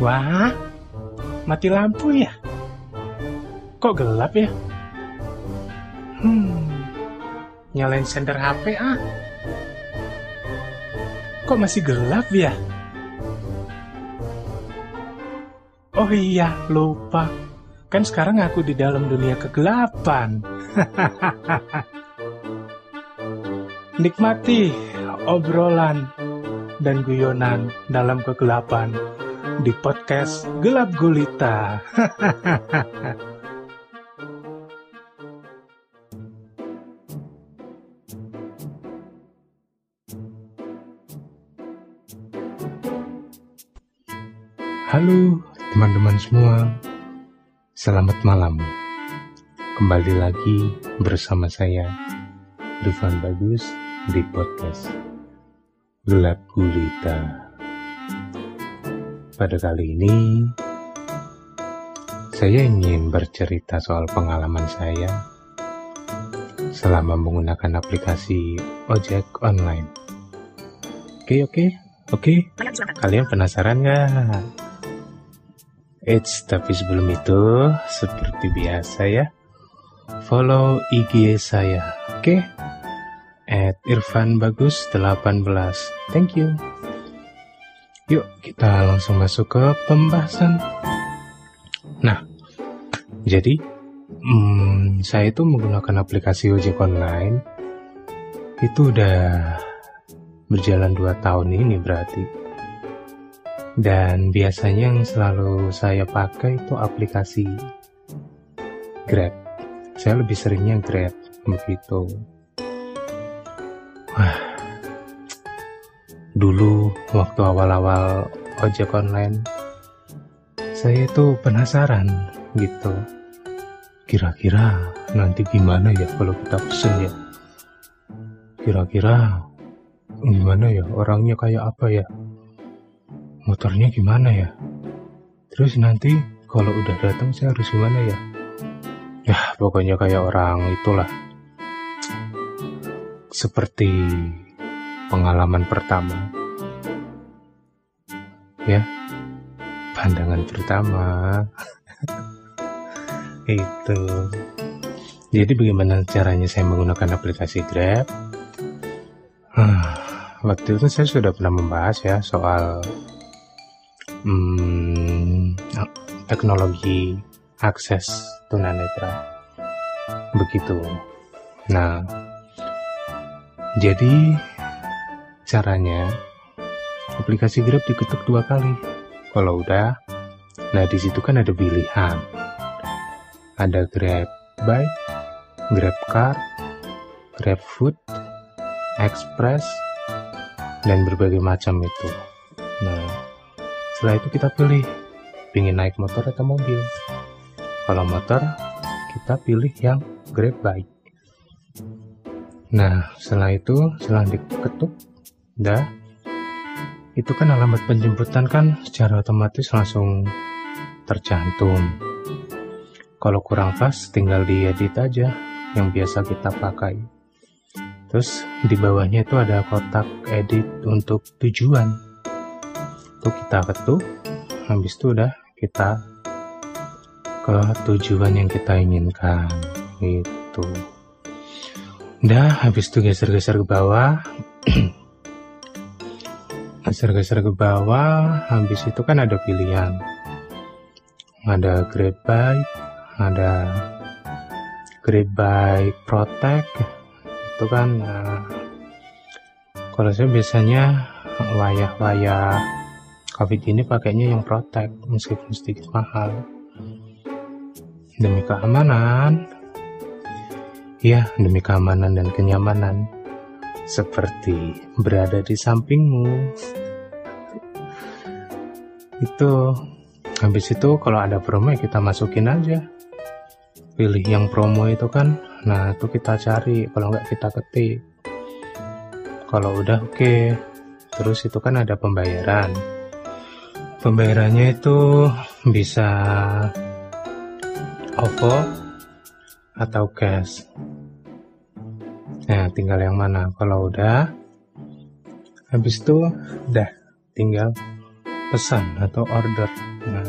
Wah, mati lampu ya? Kok gelap ya? Hmm, nyalain senter HP ah. Kok masih gelap ya? Oh iya, lupa. Kan sekarang aku di dalam dunia kegelapan. Nikmati obrolan dan guyonan dalam kegelapan di podcast Gelap Gulita. Halo teman-teman semua, selamat malam. Kembali lagi bersama saya, Rifan Bagus, di podcast Gelap Gulita. Pada kali ini, saya ingin bercerita soal pengalaman saya selama menggunakan aplikasi ojek online. Oke, oke, oke. Kalian penasaran nggak? Eits, tapi sebelum itu, seperti biasa ya, follow IG saya, oke? At Irfan Bagus 18. Thank you. Yuk, kita langsung masuk ke pembahasan. Nah, jadi hmm, saya itu menggunakan aplikasi ojek online itu udah berjalan 2 tahun ini berarti. Dan biasanya yang selalu saya pakai itu aplikasi Grab. Saya lebih seringnya Grab begitu. Wah, dulu waktu awal-awal ojek online, saya itu penasaran gitu. Kira-kira nanti gimana ya kalau kita pesen ya? Kira-kira gimana ya orangnya kayak apa ya? motornya gimana ya? Terus nanti kalau udah datang saya harus gimana ya? Ya pokoknya kayak orang itulah. Seperti pengalaman pertama. Ya, pandangan pertama. Itu. Jadi bagaimana caranya saya menggunakan aplikasi Grab? Waktu itu saya sudah pernah membahas ya soal hmm, teknologi akses tunanetra begitu nah jadi caranya aplikasi Grab diketuk dua kali kalau udah nah di situ kan ada pilihan ada Grab Bike Grab Car Grab Food Express dan berbagai macam itu nah setelah itu kita pilih ingin naik motor atau mobil. Kalau motor, kita pilih yang Grab Bike. Nah, setelah itu, setelah diketuk, dah, itu kan alamat penjemputan kan secara otomatis langsung tercantum. Kalau kurang pas, tinggal diedit aja yang biasa kita pakai. Terus di bawahnya itu ada kotak edit untuk tujuan itu kita ketuk habis itu udah kita ke tujuan yang kita inginkan itu udah habis itu geser-geser ke bawah geser-geser ke bawah habis itu kan ada pilihan. Ada grab bike ada grab bike protect itu kan nah, kalau saya biasanya wayah-wayah covid ini pakainya yang protect meskipun sedikit mahal. Demi keamanan. Ya demi keamanan dan kenyamanan seperti berada di sampingmu. Itu habis itu kalau ada promo ya kita masukin aja. Pilih yang promo itu kan. Nah itu kita cari. Kalau nggak kita ketik. Kalau udah oke. Okay. terus itu kan ada pembayaran. Pembayarannya itu bisa OVO atau cash. Nah, tinggal yang mana. Kalau udah, habis itu udah tinggal pesan atau order. Nah,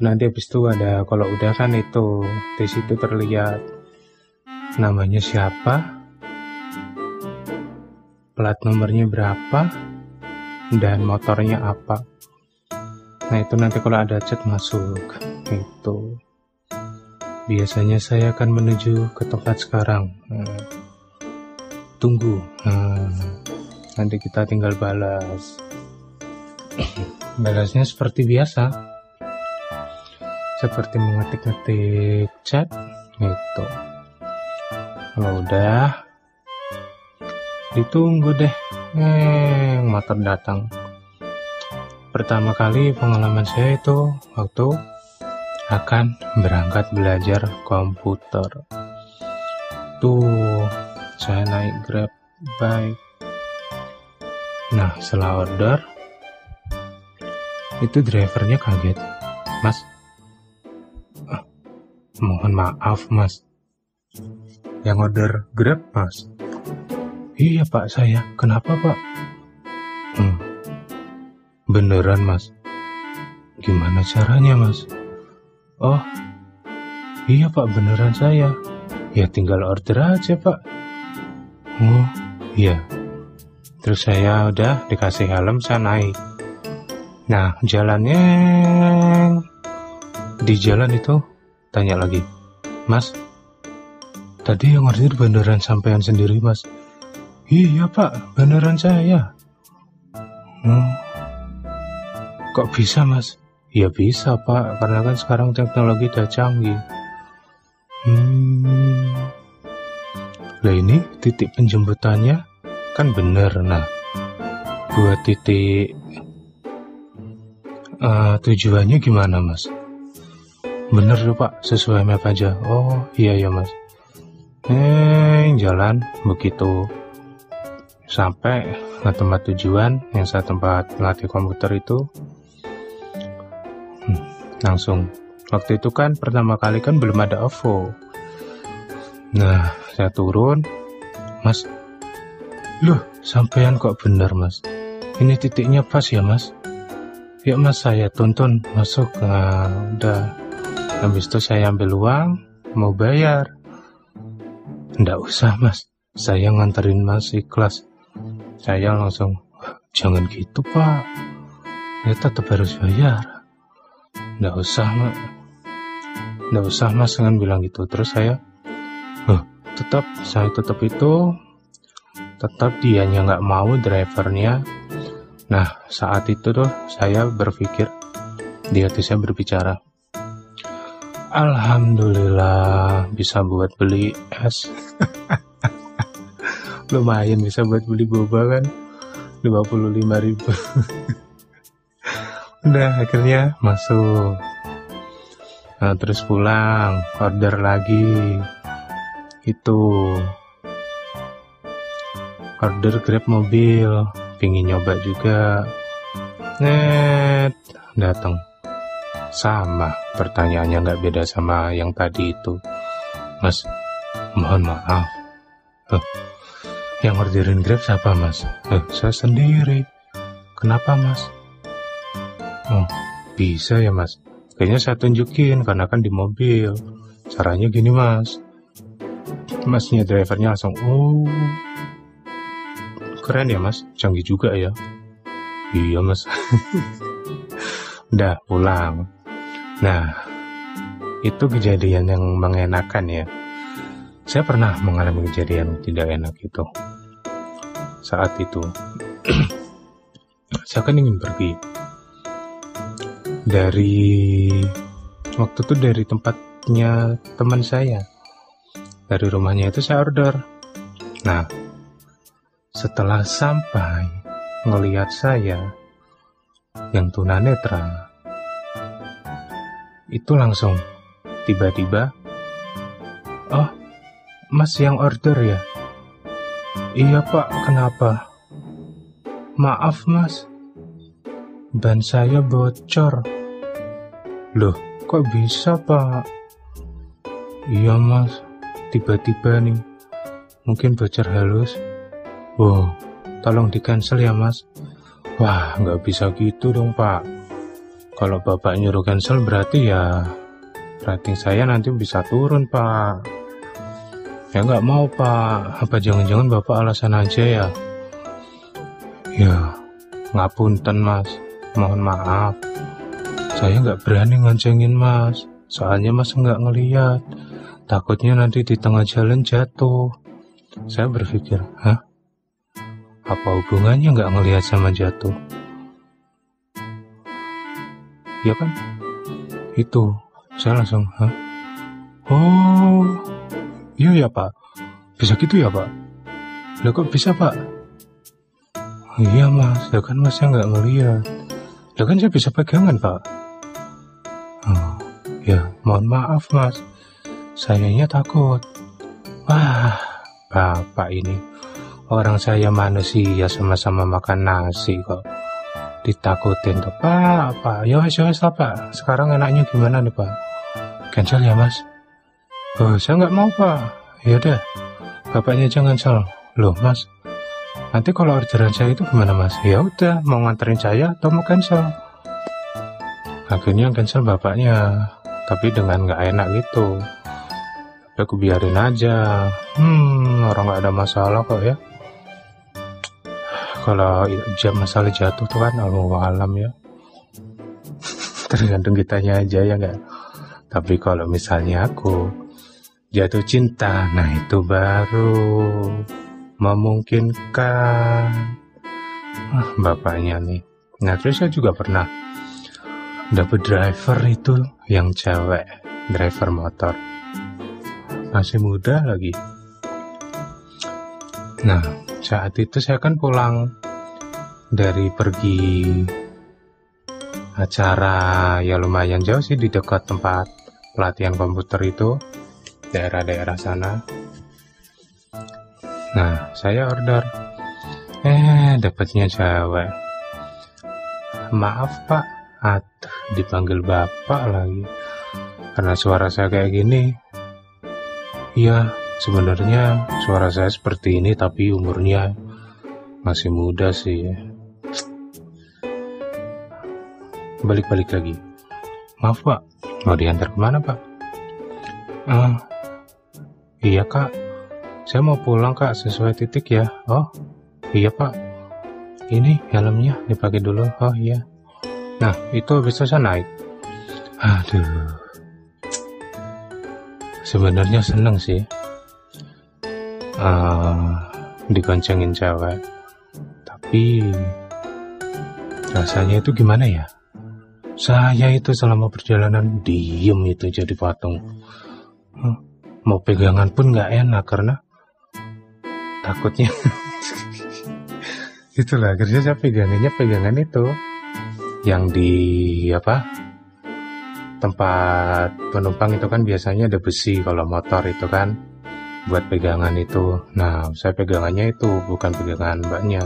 nanti habis itu ada kalau udah kan itu di situ terlihat namanya siapa, plat nomornya berapa, dan motornya apa. Nah itu nanti kalau ada chat masuk itu biasanya saya akan menuju ke tempat sekarang. Hmm. Tunggu, hmm. nanti kita tinggal balas. Balasnya seperti biasa, seperti mengetik-ngetik chat gitu. Kalau udah, ditunggu deh. Eh, motor datang. Pertama kali pengalaman saya itu waktu akan berangkat belajar komputer. Tuh, saya naik Grab bike. Nah, setelah order, itu drivernya kaget. Mas, ah, mohon maaf mas. Yang order Grab mas? Iya pak saya, kenapa pak? Hmm, beneran mas? Gimana caranya mas? Oh, iya pak beneran saya. Ya tinggal order aja pak. Oh, iya. Terus saya udah dikasih helm, saya naik. Nah, jalannya di jalan itu tanya lagi, Mas, tadi yang order beneran sampean sendiri mas? Iya pak, beneran saya. Hmm, kok bisa mas? Ya bisa pak, karena kan sekarang teknologi udah canggih. Hmm. Lah ini titik penjemputannya kan bener. Nah, buat titik uh, tujuannya gimana mas? Bener tuh pak, sesuai map aja. Oh iya ya mas. Eh, jalan begitu sampai ke tempat tujuan yang saya tempat melatih komputer itu langsung waktu itu kan pertama kali kan belum ada OVO nah saya turun mas. Loh sampean kok bener mas? Ini titiknya pas ya mas? Ya mas saya tonton masuk nah, udah. Habis itu saya ambil uang mau bayar. Ndak usah mas. Saya nganterin mas ikhlas. Saya langsung jangan gitu pak. Ya tetap harus bayar. Nggak usah mak. Nggak usah mas dengan bilang gitu. Terus saya tetap saya tetap itu tetap dianya nggak mau drivernya. Nah saat itu tuh saya berpikir di hati saya berbicara Alhamdulillah bisa buat beli es. Lumayan bisa buat beli boba kan? 55 ribu. Udah akhirnya masuk. Nah, terus pulang order lagi itu. Order grab mobil. Pingin nyoba juga. Net. Datang sama. Pertanyaannya nggak beda sama yang tadi itu. Mas mohon maaf. Huh, yang orderin grab siapa mas? Huh, saya sendiri. Kenapa mas? Oh, bisa ya mas. Kayaknya saya tunjukin karena kan di mobil. Caranya gini mas. Masnya drivernya langsung, oh keren ya mas, canggih juga ya. Iya mas. Udah pulang. Nah, itu kejadian yang mengenakan ya. Saya pernah mengalami kejadian tidak enak itu. Saat itu, saya kan ingin pergi dari waktu itu dari tempatnya teman saya dari rumahnya itu saya order. Nah setelah sampai ngelihat saya yang tunanetra itu langsung tiba-tiba oh mas yang order ya? Iya pak. Kenapa? Maaf mas. Ban saya bocor. Loh, kok bisa pak? Iya mas, tiba-tiba nih. Mungkin bocor halus. Wow, tolong di cancel ya mas. Wah, nggak bisa gitu dong pak. Kalau bapak nyuruh cancel berarti ya rating saya nanti bisa turun pak. Ya nggak mau pak. Apa jangan-jangan bapak alasan aja ya? Ya ngapunten mas. Mohon maaf. Saya nggak berani ngoncengin mas. Soalnya mas nggak ngeliat. Takutnya nanti di tengah jalan jatuh. Saya berpikir, hah? Apa hubungannya nggak ngelihat sama jatuh? Ya kan? Itu, saya langsung, hah? Oh, iya ya pak. Bisa gitu ya pak? Lah kok bisa pak? Iya mas, lah kan masnya nggak ngelihat. Lah kan saya bisa pegangan pak. Oh, ya mohon maaf mas. Sayanya takut. Wah, bapak ini. Orang saya manusia sama-sama makan nasi kok. Ditakutin tuh pak pak ya wes ya wes lah pak sekarang enaknya gimana nih pak? Cancel ya mas. Oh saya nggak mau pak. Ya udah bapaknya jangan cancel loh mas nanti kalau orderan saya itu gimana mas? Ya udah mau nganterin saya atau mau cancel akhirnya cancel bapaknya tapi dengan nggak enak gitu tapi aku biarin aja. Hmm orang nggak ada masalah kok ya. Kalau jam masalah jatuh tuh kan Allah alam ya. Tergantung kitanya aja ya nggak? Tapi kalau misalnya aku jatuh cinta nah itu baru memungkinkan. Ah, bapaknya nih. Nah terus saya juga pernah dapet driver itu yang cewek driver motor masih muda lagi. Nah saat itu saya kan pulang dari pergi acara ya lumayan jauh sih di dekat tempat pelatihan komputer itu daerah-daerah sana. Nah saya order. Eh dapatnya cewek. Maaf pak. Atuh dipanggil bapak lagi. Karena suara saya kayak gini iya Sebenarnya suara saya seperti ini tapi umurnya masih muda sih. Balik-balik lagi. Maaf pak, mau diantar ke mana pak? Uh, iya kak, saya mau pulang kak sesuai titik ya. Oh, iya pak. Ini helmnya dipakai dulu. Oh iya. Nah, itu bisa saya naik. Aduh. Sebenarnya seneng sih. Uh, dikoncengin cewek. Tapi rasanya itu gimana ya? Saya itu selama perjalanan diem itu jadi patung. Huh, mau pegangan pun nggak enak karena takutnya itulah kerja saya pegangannya pegangan itu. Yang di apa tempat penumpang itu kan biasanya ada besi kalau motor itu kan buat pegangan itu. Nah, saya pegangannya itu bukan pegangan mbaknya.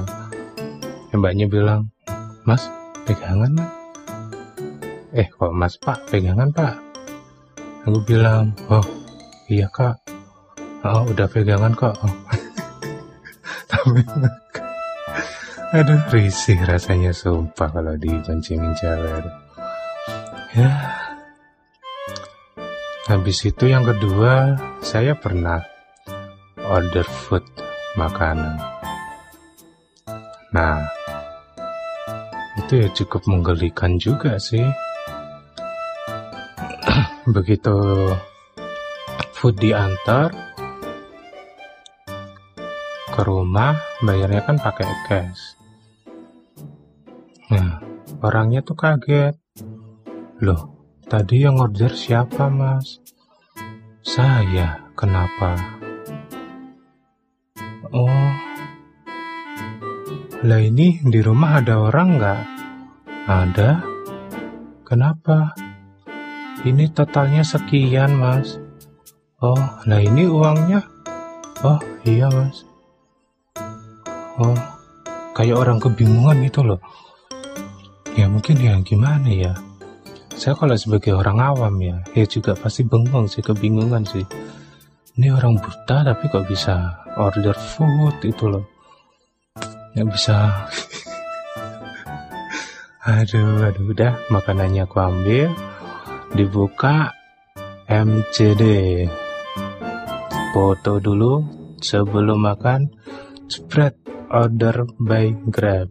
Ya, mbaknya bilang, Mas, pegangan mas? Eh, kok Mas Pak, pegangan Pak? Aku bilang, oh iya Kak. Oh, udah pegangan kok. Oh. Tapi, aduh risih rasanya sumpah kalau diboncengin cewek. Ya, Habis itu yang kedua, saya pernah order food makanan. Nah, itu ya cukup menggelikan juga sih. Begitu food diantar ke rumah, bayarnya kan pakai cash. Nah, orangnya tuh kaget. Loh, tadi yang order siapa mas? Saya, kenapa? Oh, lah ini di rumah ada orang nggak? Ada. Kenapa? Ini totalnya sekian, Mas. Oh, lah ini uangnya? Oh, iya, Mas. Oh, kayak orang kebingungan gitu loh. Ya mungkin ya gimana ya. Saya kalau sebagai orang awam ya, ya juga pasti bengong sih, kebingungan sih. Ini orang buta tapi kok bisa order food itu loh nggak bisa Aduh, aduh, udah makanannya aku ambil, dibuka MCD. Foto dulu sebelum makan, spread order by Grab.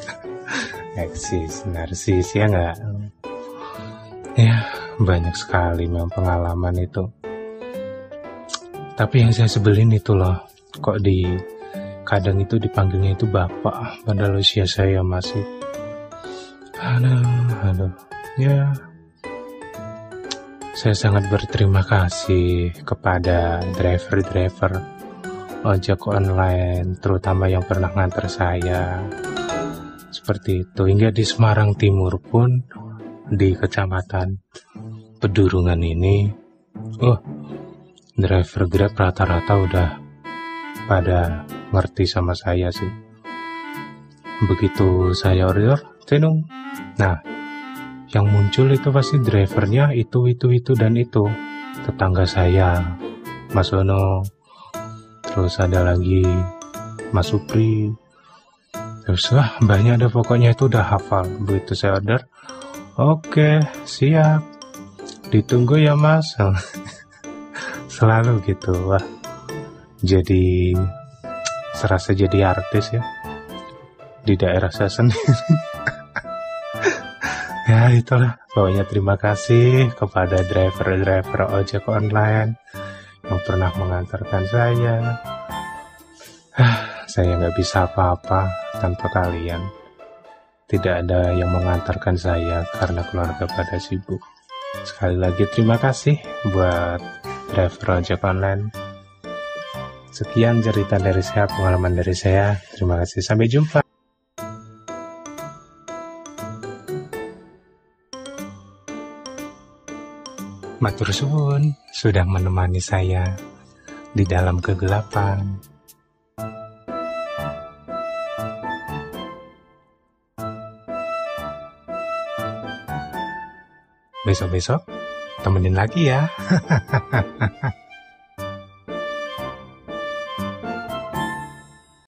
Eksis, narsis ya nggak? Ya, banyak sekali memang pengalaman itu. Tapi yang saya sebelin itu loh, kok di kadang itu dipanggilnya itu bapak, padahal usia saya masih aduh, aduh, ya saya sangat berterima kasih kepada driver-driver ojek online, terutama yang pernah nganter saya. Seperti itu, hingga di Semarang Timur pun, di kecamatan Pedurungan ini, oh, driver Grab rata-rata udah pada ngerti sama saya sih. Begitu saya order, tenung. Nah, yang muncul itu pasti drivernya itu itu itu dan itu tetangga saya Mas Ono terus ada lagi Mas Supri terus wah banyak ada pokoknya itu udah hafal begitu saya order oke siap. Ditunggu ya mas. Selalu gitu. Wah jadi serasa jadi artis ya di daerah saya sendiri. Ya itulah. Pokoknya terima kasih kepada driver-driver ojek online yang pernah mengantarkan saya. Saya nggak bisa apa-apa tanpa kalian tidak ada yang mengantarkan saya karena keluarga pada sibuk. Sekali lagi terima kasih buat driver ojek online. Sekian cerita dari saya pengalaman dari saya. Terima kasih. Sampai jumpa. Matur suwun sudah menemani saya di dalam kegelapan. Besok-besok temenin lagi ya.